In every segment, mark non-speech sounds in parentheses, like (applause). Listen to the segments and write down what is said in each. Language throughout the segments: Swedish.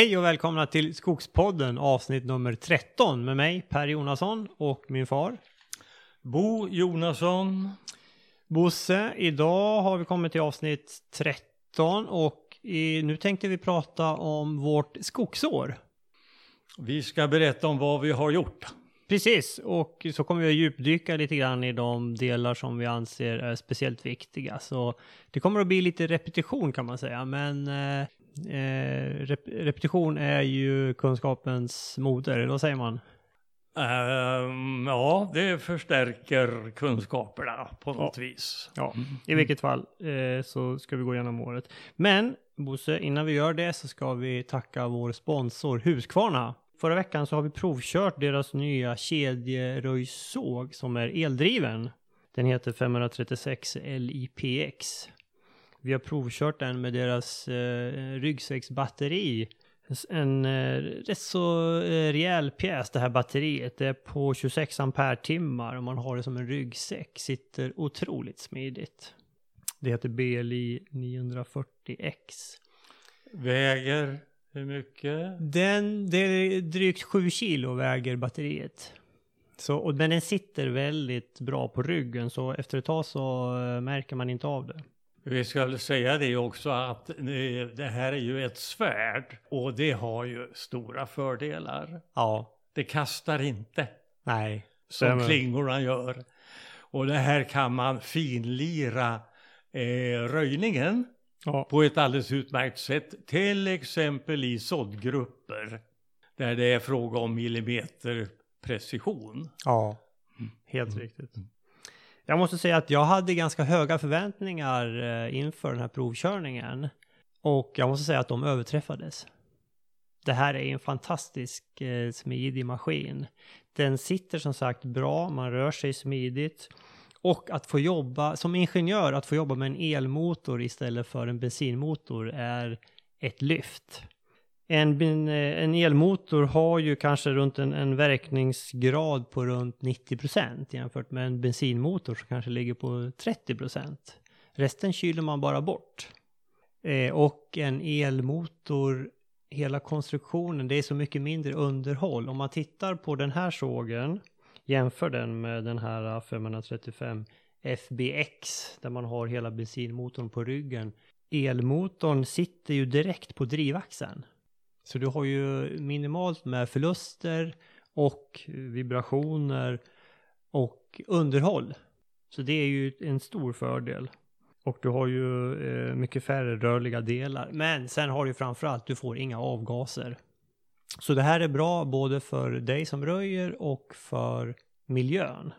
Hej och välkomna till Skogspodden avsnitt nummer 13 med mig Per Jonasson och min far. Bo Jonasson. Bosse, idag har vi kommit till avsnitt 13 och i, nu tänkte vi prata om vårt skogsår. Vi ska berätta om vad vi har gjort. Precis, och så kommer vi att djupdyka lite grann i de delar som vi anser är speciellt viktiga. Så det kommer att bli lite repetition kan man säga, men eh, rep repetition är ju kunskapens moder, eller vad säger man? Um, ja, det förstärker kunskaperna på något ja. vis. Ja, i vilket fall eh, så ska vi gå igenom året. Men Bosse, innan vi gör det så ska vi tacka vår sponsor Husqvarna. Förra veckan så har vi provkört deras nya kedjeröjsåg som är eldriven. Den heter 536 LIPX. Vi har provkört den med deras eh, ryggsäcksbatteri. En eh, rätt så eh, rejäl pjäs det här batteriet. Det är på 26 ampere-timmar och man har det som en ryggsäck. Sitter otroligt smidigt. Det heter BLI 940X. Väger hur mycket? Den, det är drygt 7 kilo väger batteriet. Så, och, men den sitter väldigt bra på ryggen så efter ett tag så äh, märker man inte av det. Vi ska väl säga det också att det här är ju ett svärd och det har ju stora fördelar. Ja. Det kastar inte. Nej. Som stämmer. klingorna gör. Och det här kan man finlira eh, röjningen ja. på ett alldeles utmärkt sätt. Till exempel i såddgrupper där det är fråga om millimeterprecision. Ja, helt mm. riktigt. Jag måste säga att jag hade ganska höga förväntningar eh, inför den här provkörningen. Och jag måste säga att de överträffades. Det här är en fantastisk eh, smidig maskin. Den sitter som sagt bra, man rör sig smidigt. Och att få jobba, som ingenjör, att få jobba med en elmotor istället för en bensinmotor är ett lyft. En, eh, en elmotor har ju kanske runt en, en verkningsgrad på runt 90% jämfört med en bensinmotor som kanske ligger på 30%. Resten kyler man bara bort. Eh, och en elmotor, hela konstruktionen, det är så mycket mindre underhåll. Om man tittar på den här sågen, jämför den med den här 535 FBX, där man har hela bensinmotorn på ryggen. Elmotorn sitter ju direkt på drivaxeln. Så du har ju minimalt med förluster och vibrationer och underhåll. Så det är ju en stor fördel. Och du har ju eh, mycket färre rörliga delar. Men sen har du framförallt, du får inga avgaser. Så det här är bra både för dig som röjer och för miljön.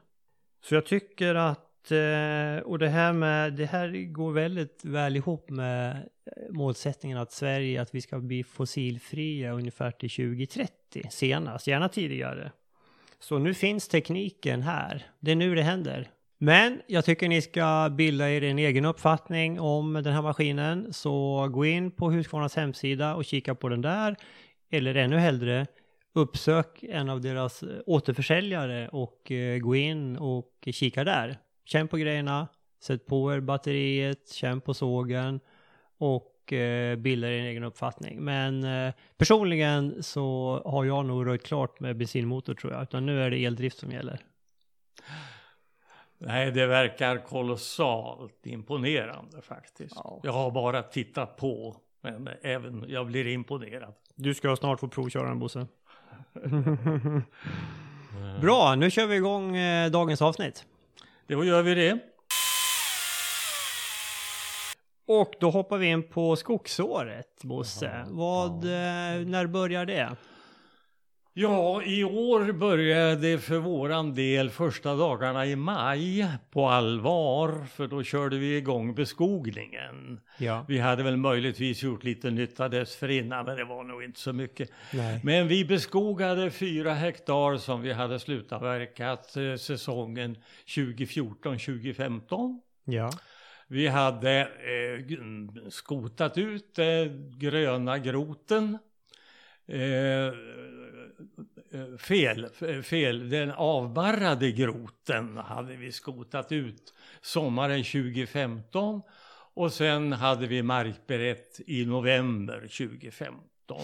Så jag tycker att Eh, och det här med, det här går väldigt väl ihop med målsättningen att Sverige, att vi ska bli fossilfria ungefär till 2030 senast, gärna tidigare. Så nu finns tekniken här. Det är nu det händer. Men jag tycker ni ska bilda er en egen uppfattning om den här maskinen. Så gå in på Husqvarnas hemsida och kika på den där. Eller ännu hellre, uppsök en av deras eh, återförsäljare och eh, gå in och kika där känn på grejerna, sätt på er batteriet, känn på sågen och eh, bilda er en egen uppfattning. Men eh, personligen så har jag nog röjt klart med bensinmotor tror jag, utan nu är det eldrift som gäller. Nej, det verkar kolossalt imponerande faktiskt. Ja. Jag har bara tittat på, men även jag blir imponerad. Du ska snart få provköra den Bosse. (laughs) Bra, nu kör vi igång eh, dagens avsnitt. Då gör vi det. Och då hoppar vi in på skogsåret, Bosse. Vad, eh, när börjar det? Ja, i år började för våran del första dagarna i maj på allvar, för då körde vi igång beskogningen. Ja. Vi hade väl möjligtvis gjort lite nytta dessförinnan, men det var nog inte så mycket. Nej. Men vi beskogade fyra hektar som vi hade slutavverkat eh, säsongen 2014-2015. Ja. Vi hade eh, skotat ut eh, gröna groten. Eh, eh, fel, fel, den avbarrade groten hade vi skotat ut sommaren 2015 och sen hade vi markberett i november 2015.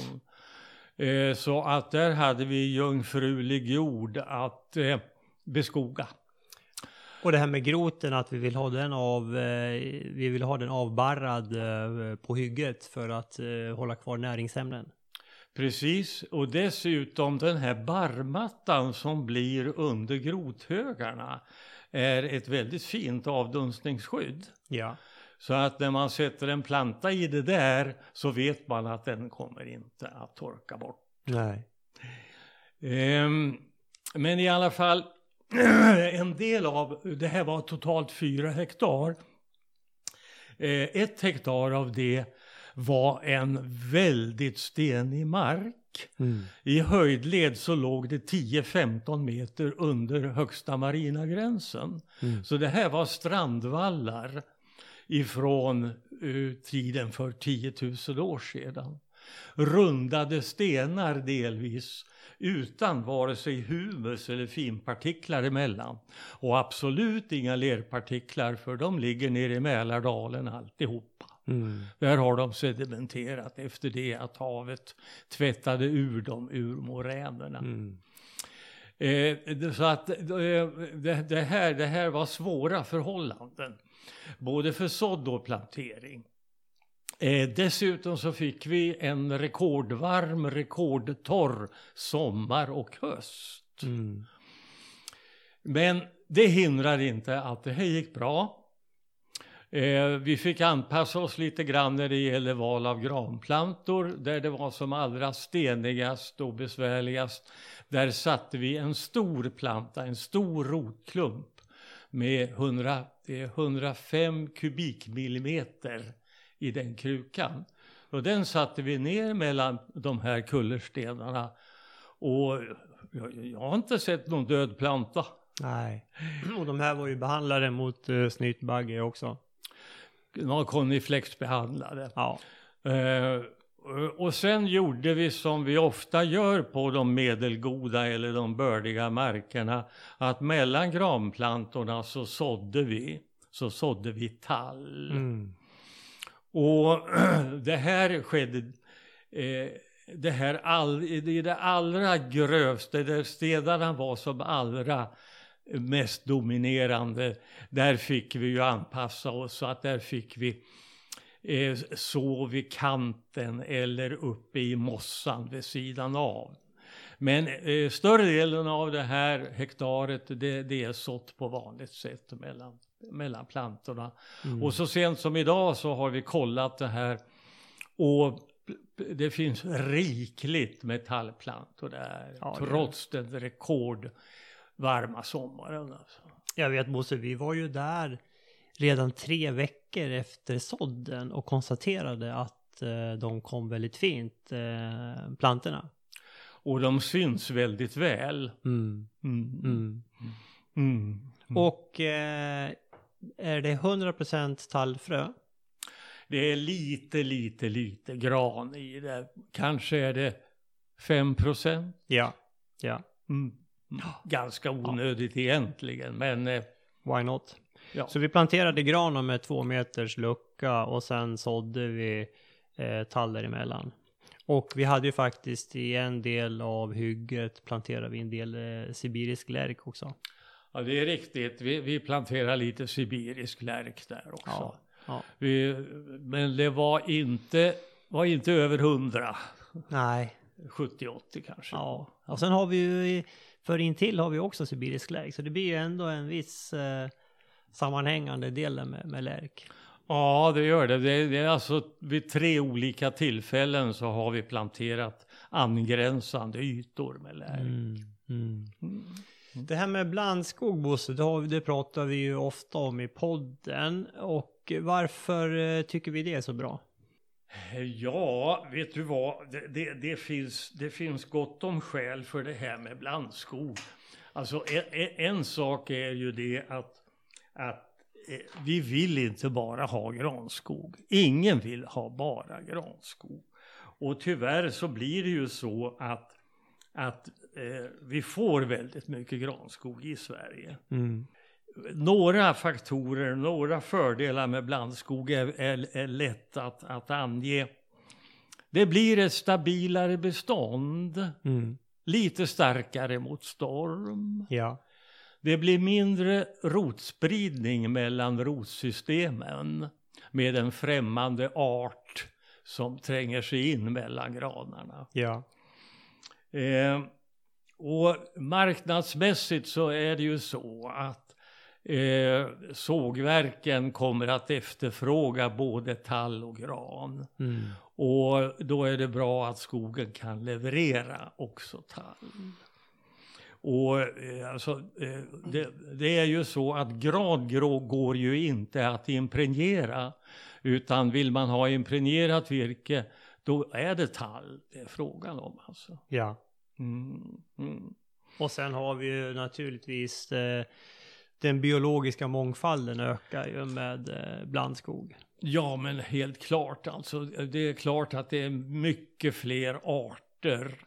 Eh, så att där hade vi jungfrulig jord att eh, beskoga. Och det här med groten, att vi vill ha den, av, eh, vi vill ha den avbarrad eh, på hygget för att eh, hålla kvar näringsämnen. Precis, och dessutom den här barrmattan som blir under grothögarna är ett väldigt fint avdunstningsskydd. Ja. Så att när man sätter en planta i det där så vet man att den kommer inte att torka bort. Nej. Um, men i alla fall, (clears throat) en del av, det här var totalt fyra hektar. Uh, ett hektar av det var en väldigt stenig mark. Mm. I höjdled så låg det 10-15 meter under högsta marina gränsen. Mm. Så det här var strandvallar ifrån uh, tiden för 10 000 år sedan. Rundade stenar delvis utan vare sig humus eller finpartiklar emellan. Och absolut inga lerpartiklar för de ligger nere i Mälardalen alltihopa. Mm. Där har de sedimenterat efter det att havet tvättade ur dem ur moränerna. Mm. Eh, så att eh, det, det, här, det här var svåra förhållanden. Både för sådd och plantering. Eh, dessutom så fick vi en rekordvarm, rekordtorr sommar och höst. Mm. Men det hindrar inte att det här gick bra. Eh, vi fick anpassa oss lite grann när det gäller val av granplantor där det var som allra stenigast och besvärligast. Där satte vi en stor planta, en stor rotklump med 100, 105 kubikmillimeter i den krukan. Och den satte vi ner mellan de här kullerstenarna. Och jag, jag har inte sett någon död planta. Nej, och de här var ju behandlade mot uh, snytbagge också. De var koniflexbehandlade. Ja. Uh, och sen gjorde vi som vi ofta gör på de medelgoda eller de bördiga markerna. Att mellan granplantorna så sådde vi, så sådde vi tall. Mm. Och (clears throat) det här skedde eh, det här all, i det allra grövsta, där städarna var som allra mest dominerande, där fick vi ju anpassa oss så att där fick vi eh, så vid kanten eller uppe i mossan vid sidan av. Men eh, större delen av det här hektaret det, det är sått på vanligt sätt mellan, mellan plantorna. Mm. Och så sent som idag så har vi kollat det här och det finns rikligt med tallplantor där. Ja, trots den rekordvarma sommaren. Alltså. Jag vet Bosse, vi var ju där redan tre veckor efter sådden och konstaterade att eh, de kom väldigt fint, eh, plantorna. Och de syns väldigt väl. Mm. Mm. Mm. mm. Och eh, är det 100% tallfrö? Det är lite, lite, lite gran i det. Kanske är det 5%. Ja, ja. Mm. Ganska onödigt ja. egentligen, men... Eh, Why not? Ja. Så vi planterade gran med två meters lucka och sen sådde vi eh, tall däremellan. Och vi hade ju faktiskt i en del av hygget planterade vi en del eh, sibirisk lärk också. Ja, det är riktigt. Vi, vi planterar lite sibirisk lärk där också. Ja, ja. Vi, men det var inte, var inte över hundra. Nej. 70-80 kanske. Ja, och sen har vi ju, för intill har vi också sibirisk lärk. Så det blir ju ändå en viss eh, sammanhängande del med, med lärk. Ja, det gör det. det. Det är alltså vid tre olika tillfällen så har vi planterat angränsande ytor med lärk. Mm, mm. Mm. Det här med blandskog, Bosse, det, det pratar vi ju ofta om i podden. Och varför eh, tycker vi det är så bra? Ja, vet du vad? Det, det, det, finns, det finns gott om skäl för det här med blandskog. Alltså en, en sak är ju det att, att eh, vi vill inte bara ha granskog. Ingen vill ha bara granskog. Och tyvärr så blir det ju så att, att eh, vi får väldigt mycket granskog i Sverige. Mm. några faktorer, några fördelar med blandskog är, är, är lätt att, att ange. Det blir ett stabilare bestånd. Mm. Lite starkare mot storm. Ja. Det blir mindre rotspridning mellan rotsystemen med en främmande art som tränger sig in mellan granarna. Ja. Eh, och marknadsmässigt så är det ju så att eh, sågverken kommer att efterfråga både tall och gran. Mm. Och då är det bra att skogen kan leverera också tall. Och eh, alltså, eh, det, det, är ju så att gradgrå går ju inte att impregnera. Utan vill man ha impregnerat virke, då är det tall det är frågan om alltså. Ja. Mm, mm. Och sen har vi ju naturligtvis eh, den biologiska mångfalden ökar ju med eh, blandskog. Ja, men helt klart alltså. Det är klart att det är mycket fler arter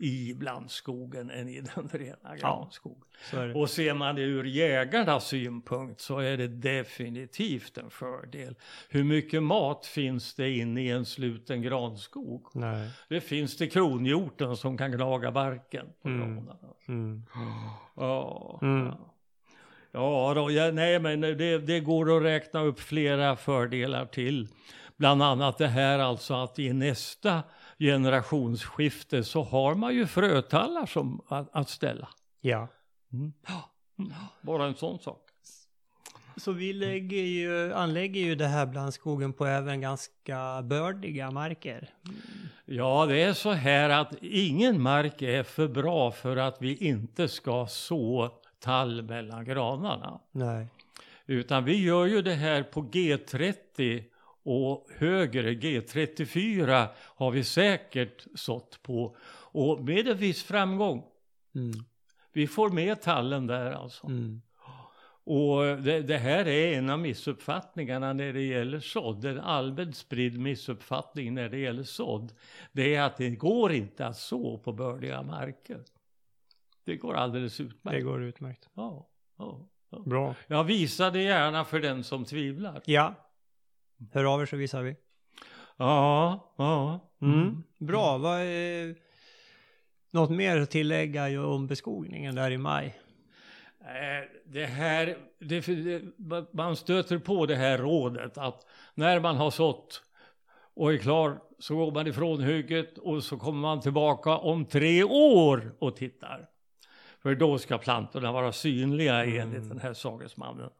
i blandskogen än i (laughs) den rena granskogen. Ja, och ser man det ur jägarnas synpunkt så är det definitivt en fördel. Hur mycket mat finns det inne i en sluten granskog? Nej. Det finns det kronhjorten som kan gnaga barken på mm. Mm. Ja, mm. ja. Ja, då, ja, nej men det, det går att räkna upp flera fördelar till. Bland annat det här alltså att i nästa generationsskifte så har man ju frötallar som att, att ställa. Ja. Mm. Bara en sån sak. Så vi lägger ju, anlägger ju det här blandskogen på även ganska bördiga marker. Ja, det är så här att ingen mark är för bra för att vi inte ska så tall mellan granarna. Nej. Utan vi gör ju det här på G30 och högre G34 har vi säkert sått på och med en viss framgång. Mm. Vi får med tallen där alltså. Mm. Och det, det, här är en av missuppfattningarna när det gäller sådd. En allmänt spridd missuppfattning när det gäller sådd. Det är att det går inte att så på bördiga marker. Det går alldeles utmärkt. Det går utmärkt. Ja, ja, ja. Bra. Jag visar det gärna för den som tvivlar. Ja, Hör av er så visar vi. Ja, ja. Mm. mm. Bra. Vad är... Något mer att tillägga om beskogningen där i maj? Eh, det här, det, man stöter på det här rådet att när man har sått och är klar så går man ifrån hygget och så kommer man tillbaka om tre år och tittar. För då ska plantorna vara synliga enligt mm. den här sagesmannen.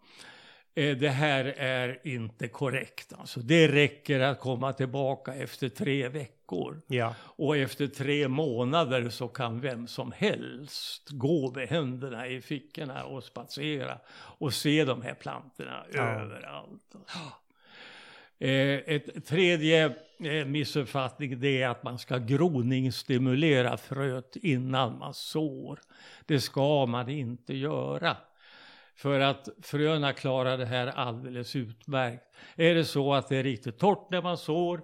Eh, det här är inte korrekt. Alltså, det räcker att komma tillbaka efter tre veckor. Ja. Och efter tre månader så kan vem som helst gå med händerna i fickorna och spatsera och se de här plantorna ja. överallt. Eh, ett tredje eh, missuppfattning det är att man ska groningsstimulera fröet innan man sår. Det ska man inte göra. För att fröna klarar det här alldeles utmärkt. Är det så att det är riktigt torrt när man sår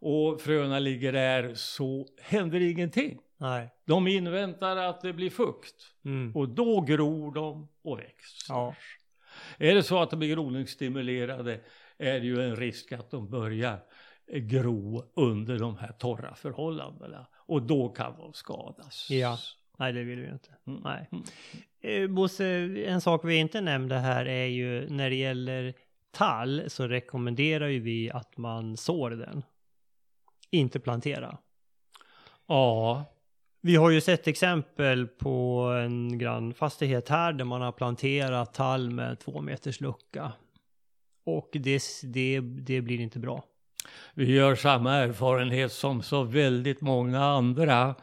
och fröna ligger där så händer ingenting. Nej. De inväntar att det blir fukt mm. och då gror de och växer. Ja. Är det så att de blir groningsstimulerade är det ju en risk att de börjar gro under de här torra förhållandena och då kan de skadas. Ja, nej det vill vi inte. Mm. Nej. Eh, Bosse, en sak vi inte nämnde här är ju när det gäller tall så rekommenderar ju vi att man sår den. Inte plantera. Ja. Vi har ju sett exempel på en grannfastighet här där man har planterat tall med två meters lucka. Och det, det, det blir inte bra. Vi gör samma erfarenhet som så väldigt många andra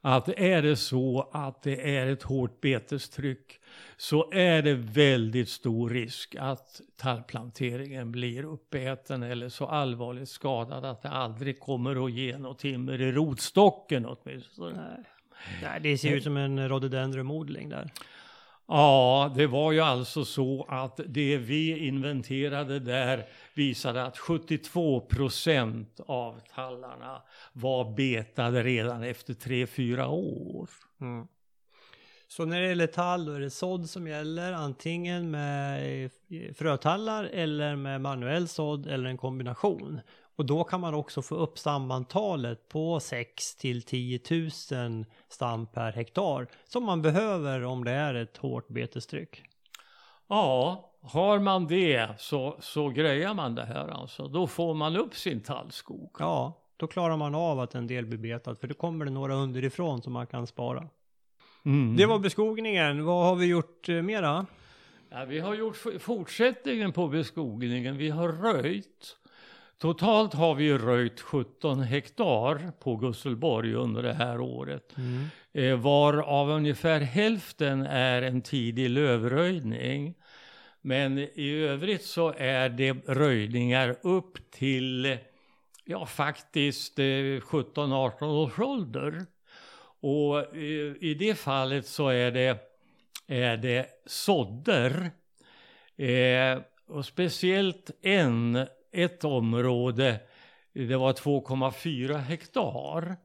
att är det så att det är ett hårt betestryck så är det väldigt stor risk att tallplanteringen blir uppäten eller så allvarligt skadad att det aldrig kommer att ge något timmer i rotstocken åtminstone. Nej. Nej, det ser ut som en rhododendrumodling där. Ja, det var ju alltså så att det vi inventerade där visade att 72 procent av tallarna var betade redan efter 3-4 år. Mm. Så när det gäller tall då är det sådd som gäller, antingen med frötallar eller med manuell sådd eller en kombination. Och då kan man också få upp stammantalet på 6 till 10 000 stam per hektar som man behöver om det är ett hårt betestryck. Ja, har man det så, så grejar man det här alltså. Då får man upp sin tallskog. Ja, då klarar man av att en del blir betad för då kommer det några underifrån som man kan spara. Mm. Det var beskogningen. Vad har vi gjort eh, mera? Ja, vi har gjort fortsättningen på beskogningen. Vi har röjt. Totalt har vi röjt 17 hektar på Gusselborg under det här året. Mm. Eh, varav ungefär hälften är en tidig lövröjning. Men i övrigt så är det röjningar upp till, ja faktiskt 17-18 eh, års ålder. Och i, i det fallet så är det, är det sådder. Eh, och speciellt en, ett område, det var 2,4 hektar.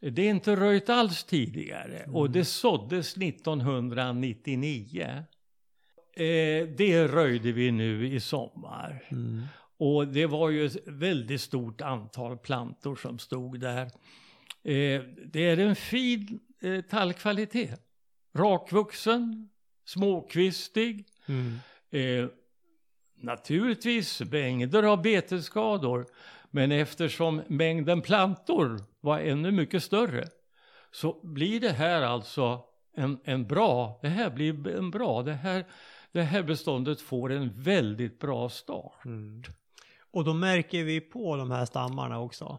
Det är inte röjt alls tidigare mm. och det såddes 1999. Eh, det röjde vi nu i sommar. Mm. Och det var ju ett väldigt stort antal plantor som stod där. Eh, det är en fin eh, tallkvalitet. Rakvuxen, småkvistig. Mm. Eh, naturligtvis mängder av betesskador. Men eftersom mängden plantor var ännu mycket större så blir det här alltså en, en bra, det här blir en bra, det här det här beståndet får en väldigt bra start. Mm. Och då märker vi på de här stammarna också?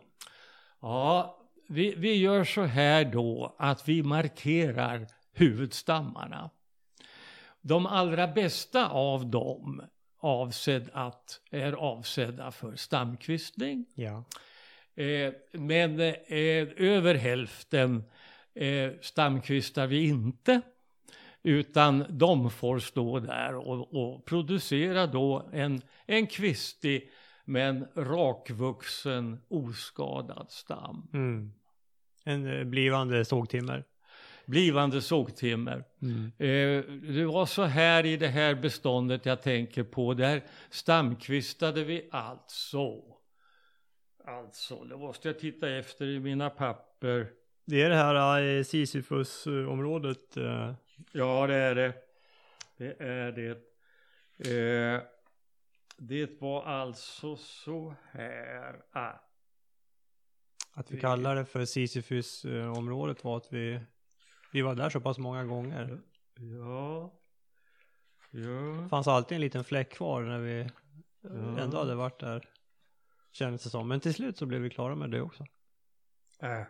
Ja, vi, vi gör så här då att vi markerar huvudstammarna. De allra bästa av dem avsedd att, är avsedda för stamkvistning. Ja. Eh, men eh, över hälften eh, stamkvistar vi inte. Utan de får stå där och, och producera då en, en kvistig men rakvuxen oskadad stam. Mm. En eh, blivande sågtimmer. Blivande sågtimmer. Mm. Eh, det var så här i det här beståndet jag tänker på. Där stamkvistade vi alltså. Alltså, det måste jag titta efter i mina papper. Det är det här äh, Sisyfos-området. Äh. Ja, det är det. Det är det. Eh, det var alltså så här. Ah. Att vi kallar det för Sisyfus-området var att vi, vi var där så pass många gånger. Ja. Ja. Det fanns alltid en liten fläck kvar när vi ja. ändå hade varit där. Kändes det som. Men till slut så blev vi klara med det också. Äh.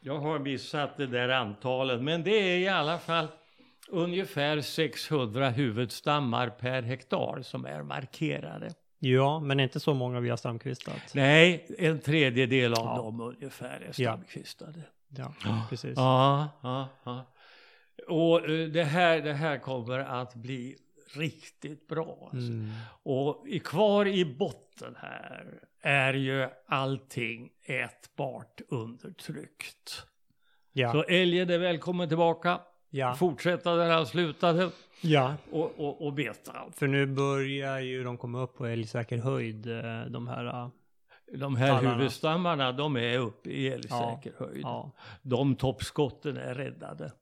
Jag har missat det där antalet, men det är i alla fall ungefär 600 huvudstammar per hektar som är markerade. Ja, men inte så många vi har stamkvistat. Nej, en tredjedel av ja. dem ungefär är stamkvistade. Ja, ja precis. Ja, ja, ja. Och eh, det här, det här kommer att bli riktigt bra. Alltså. Mm. Och kvar i botten här är ju allting ätbart undertryckt. Ja. Så älgen är välkommen tillbaka. Ja. Fortsätta där han slutade. Ja. Och, och, och beta. För nu börjar ju de komma upp på älgsäker höjd, eh, de här eh, de här tallarna. huvudstammarna, de är uppe i älgsäker ja. höjd. Ja. De toppskotten är räddade.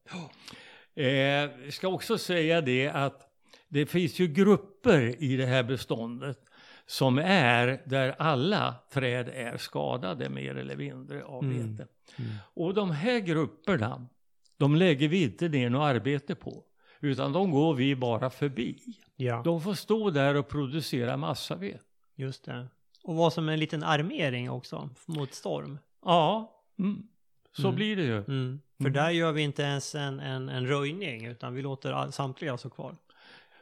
Eh, jag ska också säga det att det finns ju grupper i det här beståndet som är där alla träd är skadade mer eller mindre av mm. bete. Mm. Och de här grupperna, de lägger vi inte ner något arbete på. Utan de går vi bara förbi. Ja. De får stå där och producera massaved. Just det. Och vara som en liten armering också mot storm. Ja, mm. så mm. blir det ju. Mm. För mm. där gör vi inte ens en, en, en röjning utan vi låter all, samtliga stå kvar.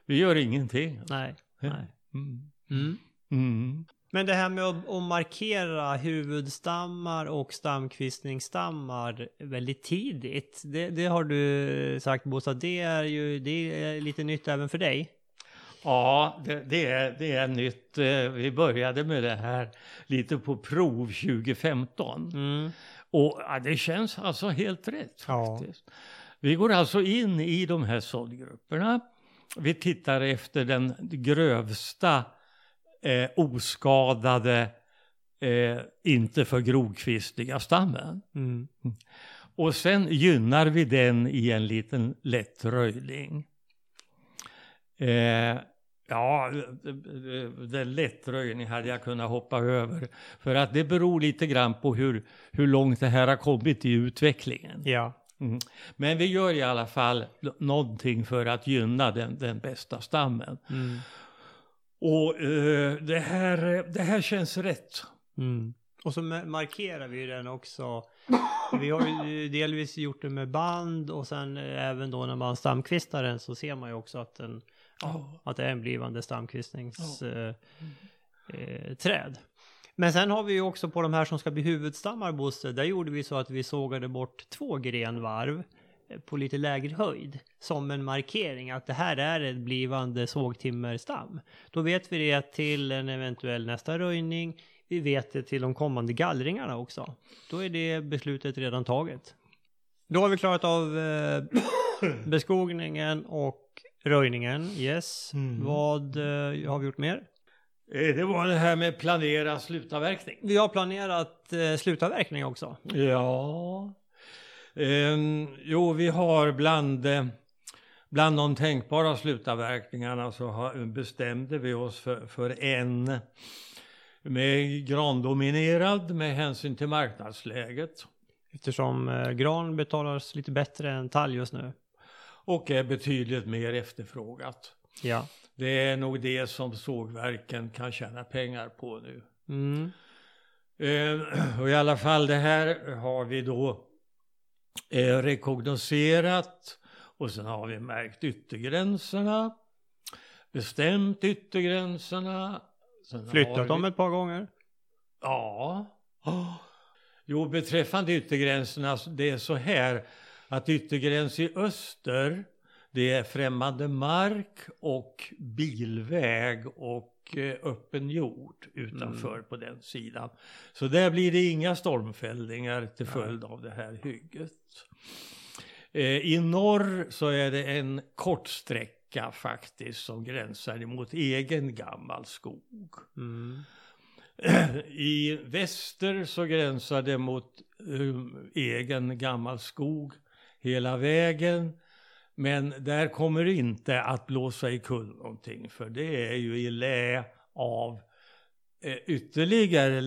Vi gör ingenting. Nej. nej. Mm. Mm. Men det här med att, att, markera huvudstammar och stamkvistningsstammar väldigt tidigt. Det, det har du sagt Bosa, det är ju det är lite nytt även för dig. Ja, det, det, är, det är nytt. Eh, vi började med det här lite på prov 2015. Mm. Och ja, det känns alltså helt rätt faktiskt. Ja. Vi går alltså in i de här såddgrupperna. Vi tittar efter den grövsta eh, oskadade, eh, inte för grovkvistiga stammen. Mm. Och sen gynnar vi den i en liten lätt röjning. Eh, ja, den lätt röjning hade jag kunnat hoppa över. För att det beror lite grann på hur, hur långt det här har kommit i utvecklingen. Ja. Mm. Men vi gör i alla fall någonting för att gynna den, den bästa stammen. Mm. Och uh, det, här, det här känns rätt. Mm. Och så markerar vi den också. Vi har ju delvis gjort det med band och sen även då när man stamkvistar den så ser man ju också att, den, oh. att det är en blivande stamkvistningsträd. Oh. Eh, eh, men sen har vi ju också på de här som ska bli huvudstammar, Bosse, där gjorde vi så att vi sågade bort två grenvarv eh, på lite lägre höjd som en markering att det här är ett blivande sågtimmerstam. Då vet vi det till en eventuell nästa röjning. Vi vet det till de kommande gallringarna också. Då är det beslutet redan taget. Då har vi klarat av eh, (coughs) beskogningen och röjningen. Yes. Mm. Vad eh, har vi gjort mer? Eh, det var det här med planera slutavverkning. Vi har planerat eh, slutavverkning också. Ja. Eh, jo, vi har bland, eh, bland de tänkbara slutavverkningarna så har, bestämde vi oss för, för en med grandominerad med hänsyn till marknadsläget. Eftersom eh, gran betalas lite bättre än tall just nu. Och är betydligt mer efterfrågat. Ja. Det är nog det som sågverken kan tjäna pengar på nu. Mm. Eh, (clears throat) och i alla fall det här har vi då eh, rekognoserat och sen har vi märkt yttergränserna, bestämt yttergränserna. Flyttat vi... dem ett par gånger? Ja. Oh. (gasps) Jo, beträffande yttergränserna, det är så här att yttergräns i öster det är främmande mark och bilväg och eh, öppen jord utanför mm. på den sidan. Så där blir det inga stormfällningar till följd av det här hygget. Eh, I norr så är det en kort sträcka faktiskt som gränsar emot egen gammal skog. Mm. (clears throat) I väster så gränsar det mot um, egen gammal skog hela vägen. Men där kommer det inte att blåsa i kull någonting för det är ju i lä av eh, ytterligare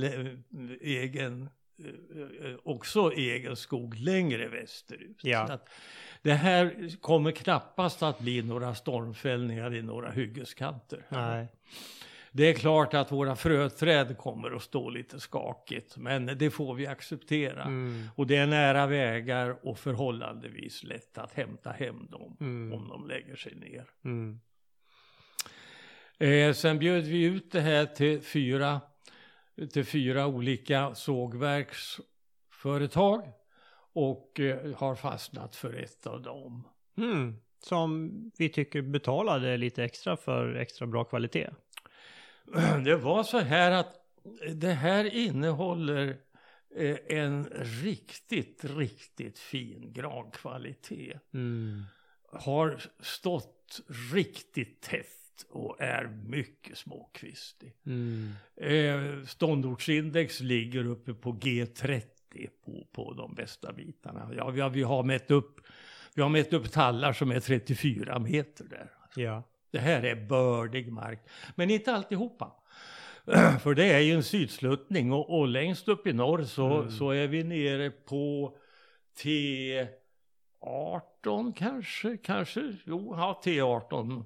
egen, eh, också egen skog längre västerut. Ja. det här kommer knappast att bli några stormfällningar i några hyggeskanter. Nej. Det är klart att våra fröträd kommer att stå lite skakigt, men det får vi acceptera. Mm. Och det är nära vägar och förhållandevis lätt att hämta hem dem mm. om de lägger sig ner. Mm. Eh, sen bjöd vi ut det här till fyra, till fyra olika sågverksföretag och eh, har fastnat för ett av dem. Mm. Som vi tycker betalade lite extra för extra bra kvalitet. (clears throat) det var så här att det här innehåller eh, en riktigt, riktigt fin grankvalitet. Mm. Har stått riktigt tätt och är mycket småkvistig. Mm. Eh, ståndortsindex ligger uppe på G30 på, på de bästa bitarna. Ja, vi, har, vi har mätt upp vi har mätt upp tallar som är 34 meter där. Ja. Det här är bördig mark, men inte alltihopa. (clears throat) För det är ju en sydsluttning och, och längst upp i norr så, mm. så är vi nere på T18 kanske, kanske, jo, ja, T18,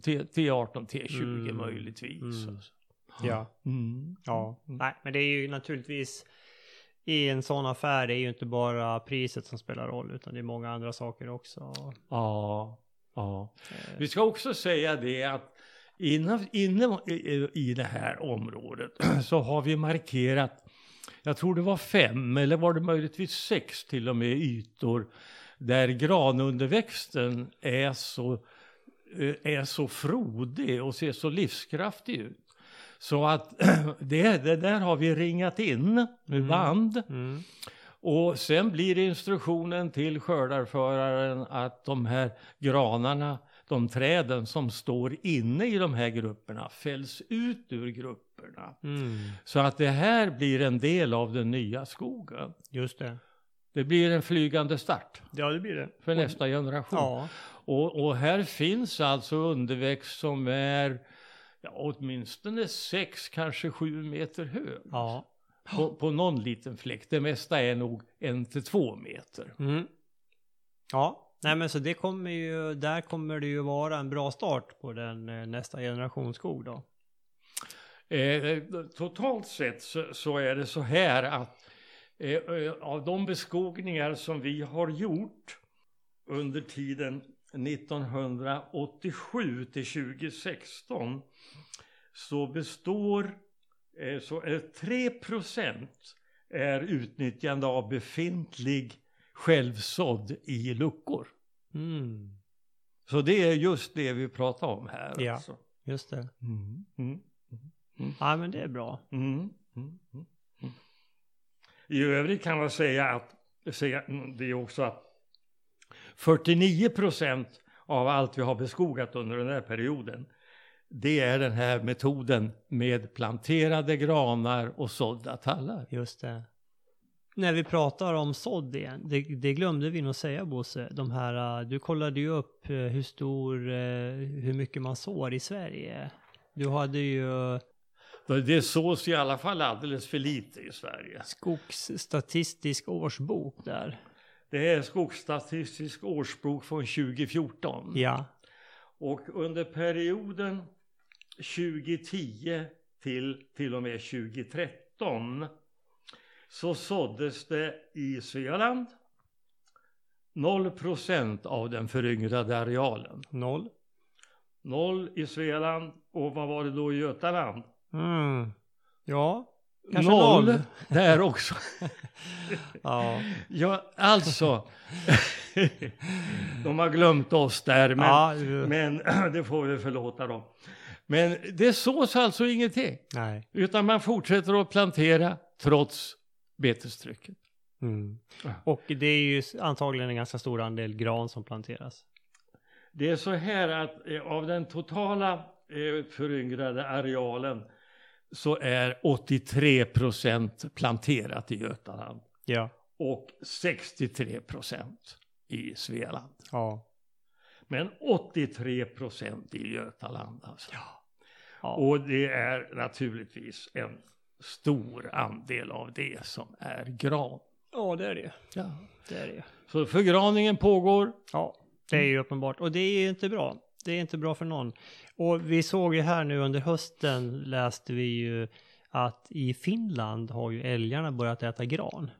T, T18, T20 mm. möjligtvis. Mm. Ja. Mm. ja, nej, men det är ju naturligtvis i en sån affär det är ju inte bara priset som spelar roll utan det är många andra saker också. Ja, Ja. Vi ska också säga det att inne, inne i det här området (clears throat) så har vi markerat, jag tror det var fem eller var det möjligtvis sex till och med ytor där granunderväxten är så, eh, är så frodig och ser så livskraftig ut. Så att (clears throat) det, det där har vi ringat in med mm. band. Mm. Och sen blir instruktionen till skördarföraren att de här granarna, de träden som står inne i de här grupperna fälls ut ur grupperna. Mm. Så att det här blir en del av den nya skogen. Just det. Det blir en flygande start. Ja, det blir det. För nästa generation. Ja. Och, och här finns alltså underväxt som är ja, åtminstone sex, kanske sju meter hög. Ja. På, på någon liten fläck. Det mesta är nog en till två meter. Mm. Ja, nej men så det kommer ju, där kommer det ju vara en bra start på den eh, nästa generation skog då. Eh, totalt sett så, så, är det så här att eh, eh av de beskogningar som vi har gjort under tiden 1987 till 2016 så består eh, så är 3% är utnyttjande av befintlig självsådd i luckor. Mm. Så det är just det vi pratar om här. Ja, alltså. just det. Mm. Mm. mm. Ja, men det är bra. Mm. Mm. I övrigt kan man säga att säga, det är också att 49% av allt vi har beskogat under den här perioden det är den här metoden med planterade granar och sådda tallar. Just det. När vi pratar om sådd igen, det, det, glömde vi nog säga Bosse. De här, äh, du kollade ju upp äh, hur stor, äh, hur mycket man sår i Sverige. Du hade ju... Det sås i alla fall alldeles för lite i Sverige. Skogsstatistisk årsbok där. Det är Skogsstatistisk årsbok från 2014. Ja. Och under perioden 2010 till till och med 2013 så såddes det i Svealand 0% av den föryngrade arealen. Noll. Noll i Svealand och vad var det då i Götaland? Mm. Ja, Kanske noll, noll. (laughs) där också. (laughs) ja. ja, alltså. (laughs) de har glömt oss där, men, ja, men (clears throat) det får vi förlåta dem. Men det sås alltså ingenting. Nej. Utan man fortsätter att plantera trots betestrycket. Mm. Och det är ju antagligen en ganska stor andel gran som planteras. Det är så här att eh, av den totala eh, föryngrade arealen så är 83 procent planterat i Götaland. Ja. Och 63 procent i Svealand. Ja. Men 83 procent i Götaland alltså. Ja. ja. Och det är naturligtvis en stor andel av det som är gran. Ja, det är det. Ja. Det är det. Så förgraningen pågår. Ja, det är ju uppenbart. Och det är inte bra. Det är inte bra för någon. Och vi såg ju här nu under hösten läste vi ju att i Finland har ju älgarna börjat äta gran.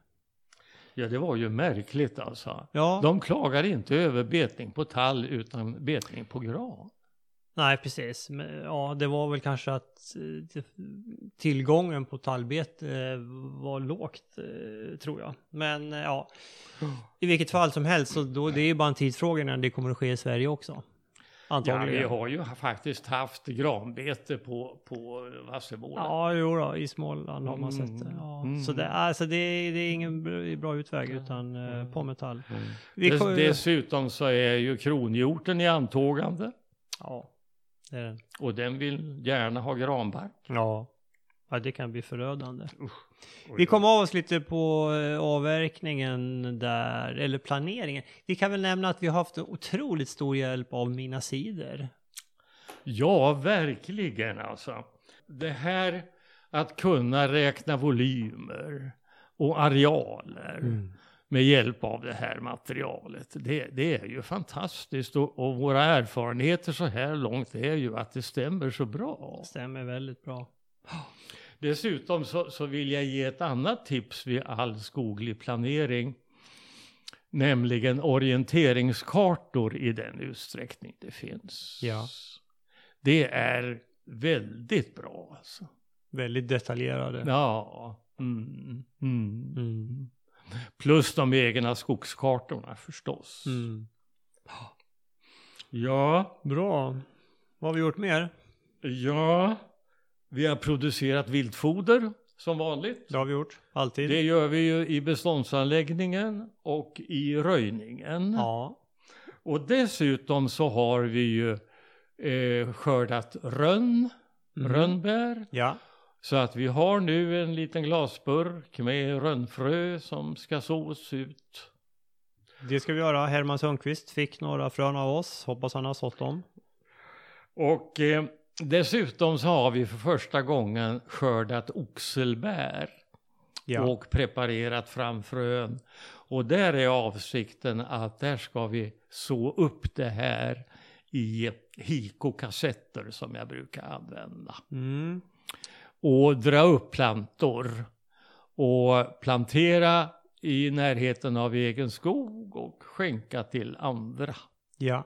Ja, det var ju märkligt alltså. Ja. De klagar inte över betning på tall utan betning på gran. Nej, precis. Ja, det var väl kanske att eh, tillgången på tallbete eh, var lågt, eh, tror jag. Men ja, i vilket fall som helst, så då, det är ju bara en tidsfråga när det kommer att ske i Sverige också. Antagligen. Ja, vi har ju faktiskt haft granbete på, på Vasseboden. Ja, jo då, i Småland har man sett det. Ja. Mm. Så det, alltså det, det är ingen bra utväg utan mm. på metall. Mm. Dess, dessutom så är ju kronhjorten i antågande. Ja, det är den. Och den vill gärna ha granbark. Ja. Ja, det kan bli förödande. Usch. Vi kom av oss lite på eh, avverkningen där, eller planeringen. Vi kan väl nämna att vi har haft otroligt stor hjälp av Mina Sidor. Ja, verkligen alltså. Det här att kunna räkna volymer och arealer mm. med hjälp av det här materialet. Det, det är ju fantastiskt och, och, våra erfarenheter så här långt är ju att det stämmer så bra. Det stämmer väldigt bra. Dessutom så, så vill jag ge ett annat tips vid all skoglig planering. Nämligen orienteringskartor i den utsträckning det finns. Ja. Det är väldigt bra alltså. Väldigt detaljerade. Ja. Mm, mm. Mm. Plus de egna skogskartorna förstås. Mm. Ja. Bra. Vad har vi gjort mer? Ja. Vi har producerat viltfoder som vanligt. Det har vi gjort, alltid. Det gör vi ju i beståndsanläggningen och i röjningen. Ja. Och dessutom så har vi ju eh, skördat rönn, Mm. rönnbär. Ja. Så att vi har nu en liten glasburk med rönnfrö som ska sås ut. Det ska vi göra. Herman Sundqvist fick några frön av oss. Hoppas han har sått dem. Och eh, dessutom så har vi för första gången skördat oxelbär Ja. och preparerat fram frön. Och där är avsikten att där ska vi så upp det här i hikokassetter som jag brukar använda. Mm. Och dra upp plantor och plantera i närheten av egen skog och skänka till andra. Ja.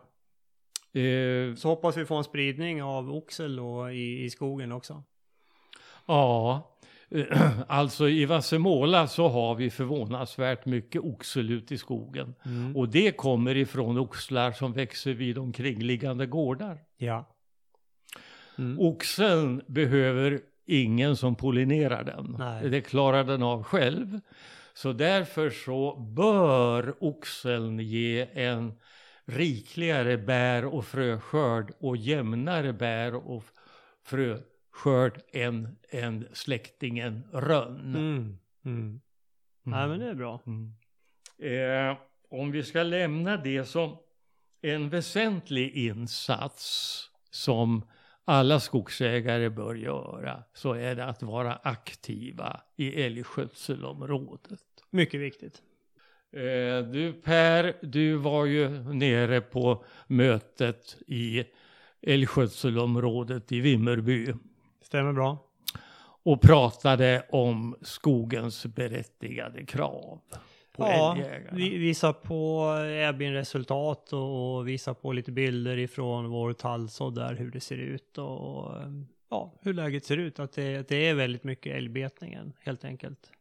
Eh, Så hoppas vi få en spridning av oxel då i, i skogen också. Ja, (clears throat) alltså i Vassemåla så har vi förvånansvärt mycket oxel ute i skogen. Mm. Och det kommer ifrån oxlar som växer vid omkringliggande gårdar. Ja. Mm. Oxeln behöver ingen som pollinerar den. Nej. Det klarar den av själv. Så därför så bör oxeln ge en rikligare bär och fröskörd och jämnare bär och fröskörd än, än släktingen rönn. Mm. Mm. Nej men det är bra. Mm. Eh, om vi ska lämna det som en väsentlig insats som alla skogsägare bör göra så är det att vara aktiva i älgskötselområdet. Mycket viktigt. Eh, du Per, du var ju nere på mötet i älgskötselområdet i Vimmerby Stämmer bra. och pratade om skogens berättigade krav på Ja, vi, visa på Airbnb-resultat och, och visa på lite bilder ifrån vår tallsådd där, hur det ser ut och ja, hur läget ser ut. Att det, att det är väldigt mycket älgbetningen helt enkelt.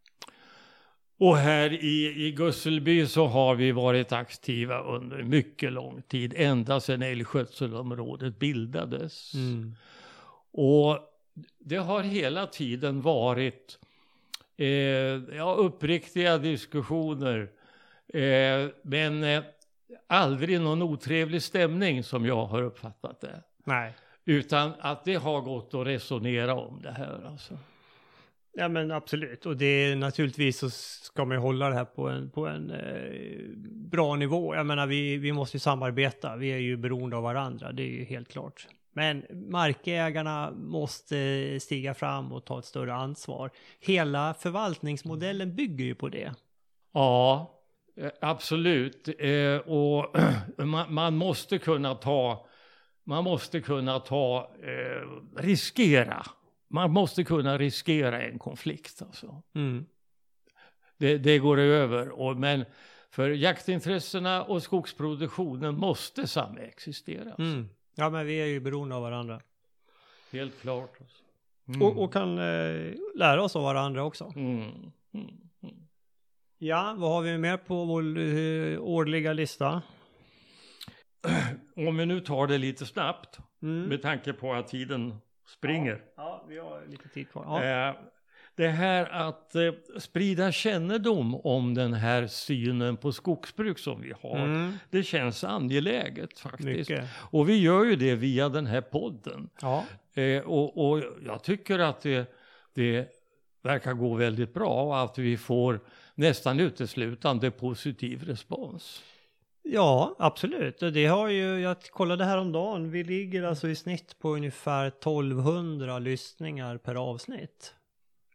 Och här i, i Gusselby så har vi varit aktiva under mycket lång tid, ända sedan älgskötselområdet bildades. Mm. Och det har hela tiden varit eh, ja, uppriktiga diskussioner, eh, men eh, aldrig någon otrevlig stämning som jag har uppfattat det. Nej. Utan att det har gått att resonera om det här alltså. Ja men absolut. Och det är naturligtvis så ska man ju hålla det här på en, på en eh, bra nivå. Jag menar vi, vi måste ju samarbeta. Vi är ju beroende av varandra. Det är ju helt klart. Men markägarna måste stiga fram och ta ett större ansvar. Hela förvaltningsmodellen bygger ju på det. Ja, eh, absolut. Eh, och (clears throat) man, man måste kunna ta, man måste kunna ta, eh, riskera. Man måste kunna riskera en konflikt alltså. Mm. Det, det går över. Och, men för jaktintressena och skogsproduktionen måste samexistera. Mm. Ja men vi är ju beroende av varandra. Helt klart. Alltså. Mm. Och, och kan eh, lära oss av varandra också. Mm. Mm. Mm. Ja, vad har vi mer på vår eh, årliga lista? Om vi nu tar det lite snabbt med tanke på att tiden springer. Ja, vi har lite tid kvar. Ja. Eh, Det här att eh, sprida kännedom om den här synen på skogsbruk som vi har. Mm. Det känns angeläget faktiskt. Mycket. Och vi gör ju det via den här podden. Ja. Eh, och, och jag tycker att det, det verkar gå väldigt bra och att vi får nästan uteslutande positiv respons. Ja, absolut. Det har ju, jag kollade häromdagen, vi ligger alltså i snitt på ungefär 1200 lyssningar per avsnitt.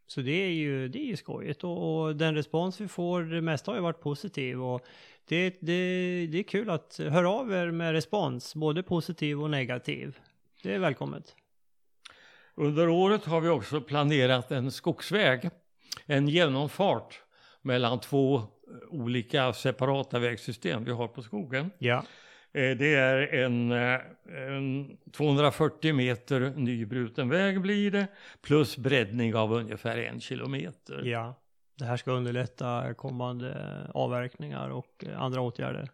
Så det är ju, det är ju skojigt och, och den respons vi får, det mesta har ju varit positiv och det, det, det är kul att höra av er med respons, både positiv och negativ. Det är välkommet. Under året har vi också planerat en skogsväg, en genomfart mellan två olika separata vägsystem vi har på skogen. Ja. Eh, Det är en, eh, en 240 meter nybruten väg blir det, plus breddning av ungefär en kilometer. Ja. Det här ska underlätta kommande avverkningar och andra åtgärder.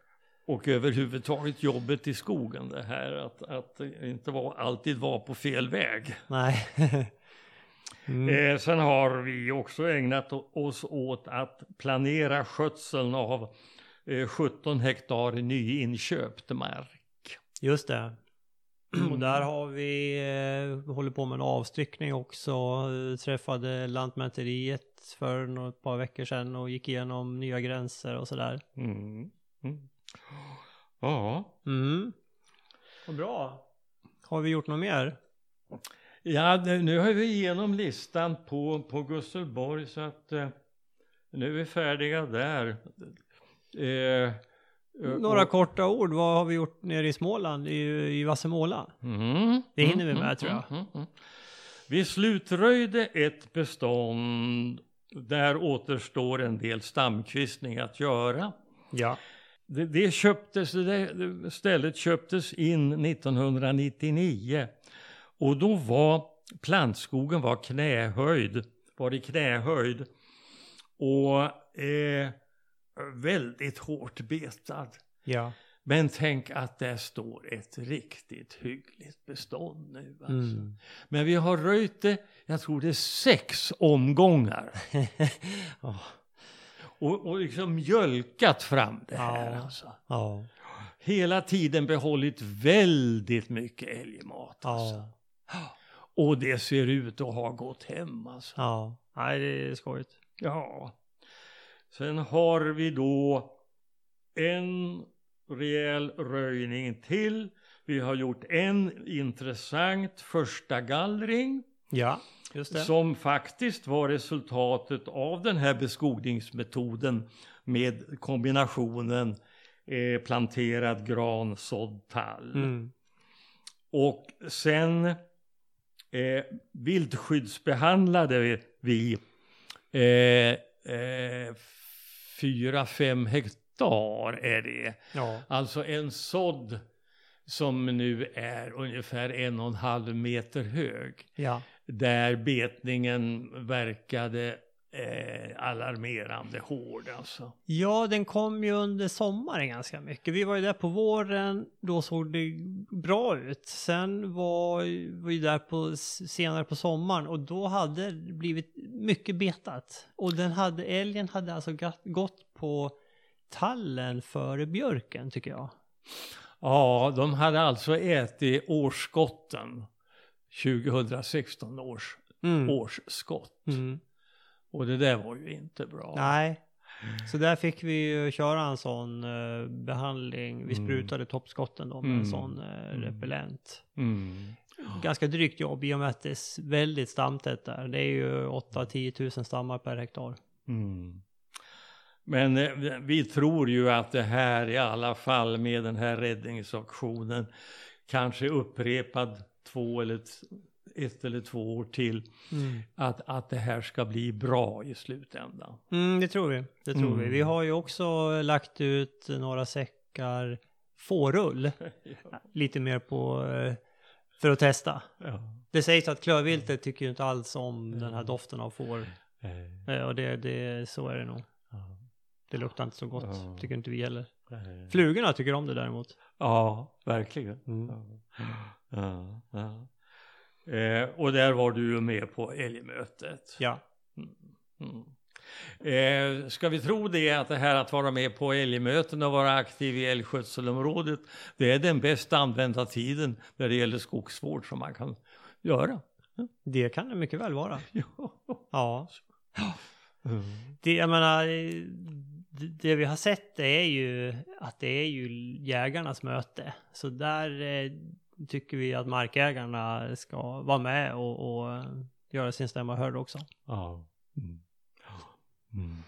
Och överhuvudtaget jobbet i skogen, det här att, att inte vara, alltid vara på fel väg. Nej. (laughs) Mm. Eh, sen har vi också ägnat oss åt att planera skötseln av eh, 17 hektar nyinköpt mark. Just det. Och där har vi eh, håller på med en avstyckning också. Träffade Lantmäteriet för ett par veckor sedan och gick igenom nya gränser och sådär. Mm. Mm. Ja. Mm. Vad bra. Har vi gjort något mer? Ja, nu har vi igenom listan på, på Gusselborg så att eh, nu är vi färdiga där. Eh, Några och, korta ord, vad har vi gjort nere i Småland, i, i Vassemåla? Mm, det hinner mm, vi med mm, tror jag. Mm, mm, mm, vi slutröjde ett bestånd, där återstår en del stamkvistning att göra. Ja. Det, det köptes, det stället köptes in 1999 och då var plantskogen var knähöjd, var i knähöjd och eh, väldigt hårt betad. Ja. Men tänk att det står ett riktigt hyggligt bestånd nu. Alltså. Mm. Men vi har röjt det, jag tror det är sex omgångar. (laughs) oh. och, och liksom mjölkat fram det här. Ja. Alltså. Ja. Hela tiden behållit väldigt mycket älgmat. Alltså. Och det ser ut att ha gått hem alltså. Ja, nej det är skojigt. Ja. Sen har vi då en rejäl röjning till. Vi har gjort en intressant första gallring. Ja, just det. Som faktiskt var resultatet av den här beskogningsmetoden med kombinationen eh, planterad gran, sådd tall. Mm. Och sen eh, viltskyddsbehandlade vi eh, eh, fyra, fem hektar är det. Ja. Alltså en sådd som nu är ungefär en och en halv meter hög. Ja. Där betningen verkade eh, alarmerande hård alltså. Ja, den kom ju under sommaren ganska mycket. Vi var ju där på våren, då såg det bra ut. Sen var vi där på, senare på sommaren och då hade det blivit mycket betat. Och den hade, älgen hade alltså gått på tallen före björken tycker jag. Ja, de hade alltså ätit årsskotten. 2016 års mm. årsskott. Mm. Och det där var ju inte bra. Nej. Så där fick vi ju köra en sån uh, behandling. Vi mm. sprutade mm. toppskotten då med mm. en sån uh, repellent. Mm. Ganska drygt jobb i och med att det är väldigt stamtätt där. Det är ju 8-10 tusen stammar per hektar. Mm. Men eh, vi tror ju att det här i alla fall med den här räddningsaktionen kanske upprepad två eller ett eller två år till. Mm. Att, att det här ska bli bra i slutändan. Mm, det tror vi. Det tror mm. vi. Vi har ju också lagt ut några säckar fårull. (laughs) ja. Lite mer på eh, för att testa. Ja. Det sägs att klövviltet tycker ju inte alls om den här doften av får. Nej. Och det, det, så är det nog. Det luktar inte så gott, tycker inte vi heller. Flugorna tycker om det däremot. Ja, verkligen. Mm. Ja. Eh, och där var du ju med på älgmötet. Ja. Mm. Mm. Eh, ska vi tro det att det här att vara med på älgmöten och vara aktiv i älgskötselområdet, det är den bäst använda tiden när det gäller skogsvård som man kan göra? Det kan det mycket väl vara. (laughs) ja. Mm. Det, jag menar, det vi har sett är ju att det är ju jägarnas möte. Så där eh, tycker vi att markägarna ska vara med och, och göra sin stämma hörd också. Ja. Mm. Mm.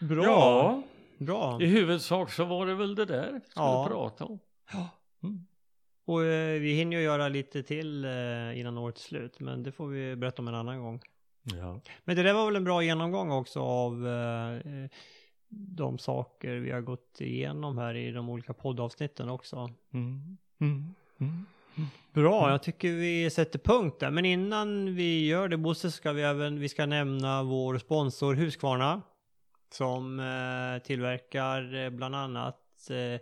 Bra. Ja, Bra. I huvudsak så var det väl det där vi skulle ja. prata om. Ja. Mm. Och eh, vi hinner ju göra lite till eh, innan årets slut, men det får vi berätta om en annan gång. Ja. Men det där var väl en bra genomgång också av eh, de saker vi har gått igenom här i de olika poddavsnitten också. Mm. Mm. Mm. Bra, jag tycker vi sätter punkt där. Men innan vi gör det Bosse ska vi även, vi ska nämna vår sponsor Husqvarna. Som eh, tillverkar eh, bland annat eh,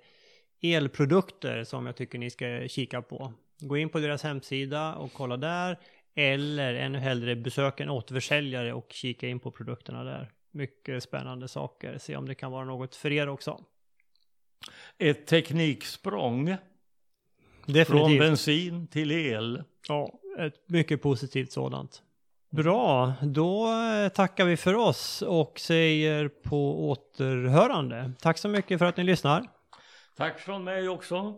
elprodukter som jag tycker ni ska kika på. Gå in på deras hemsida och kolla där. Eller ännu hellre besöka en återförsäljare och kika in på produkterna där. Mycket spännande saker. Se om det kan vara något för er också. Ett tekniksprång. Definitivt. Från bensin till el. Ja, ett mycket positivt sådant. Bra, då tackar vi för oss och säger på återhörande. Tack så mycket för att ni lyssnar. Tack från mig också.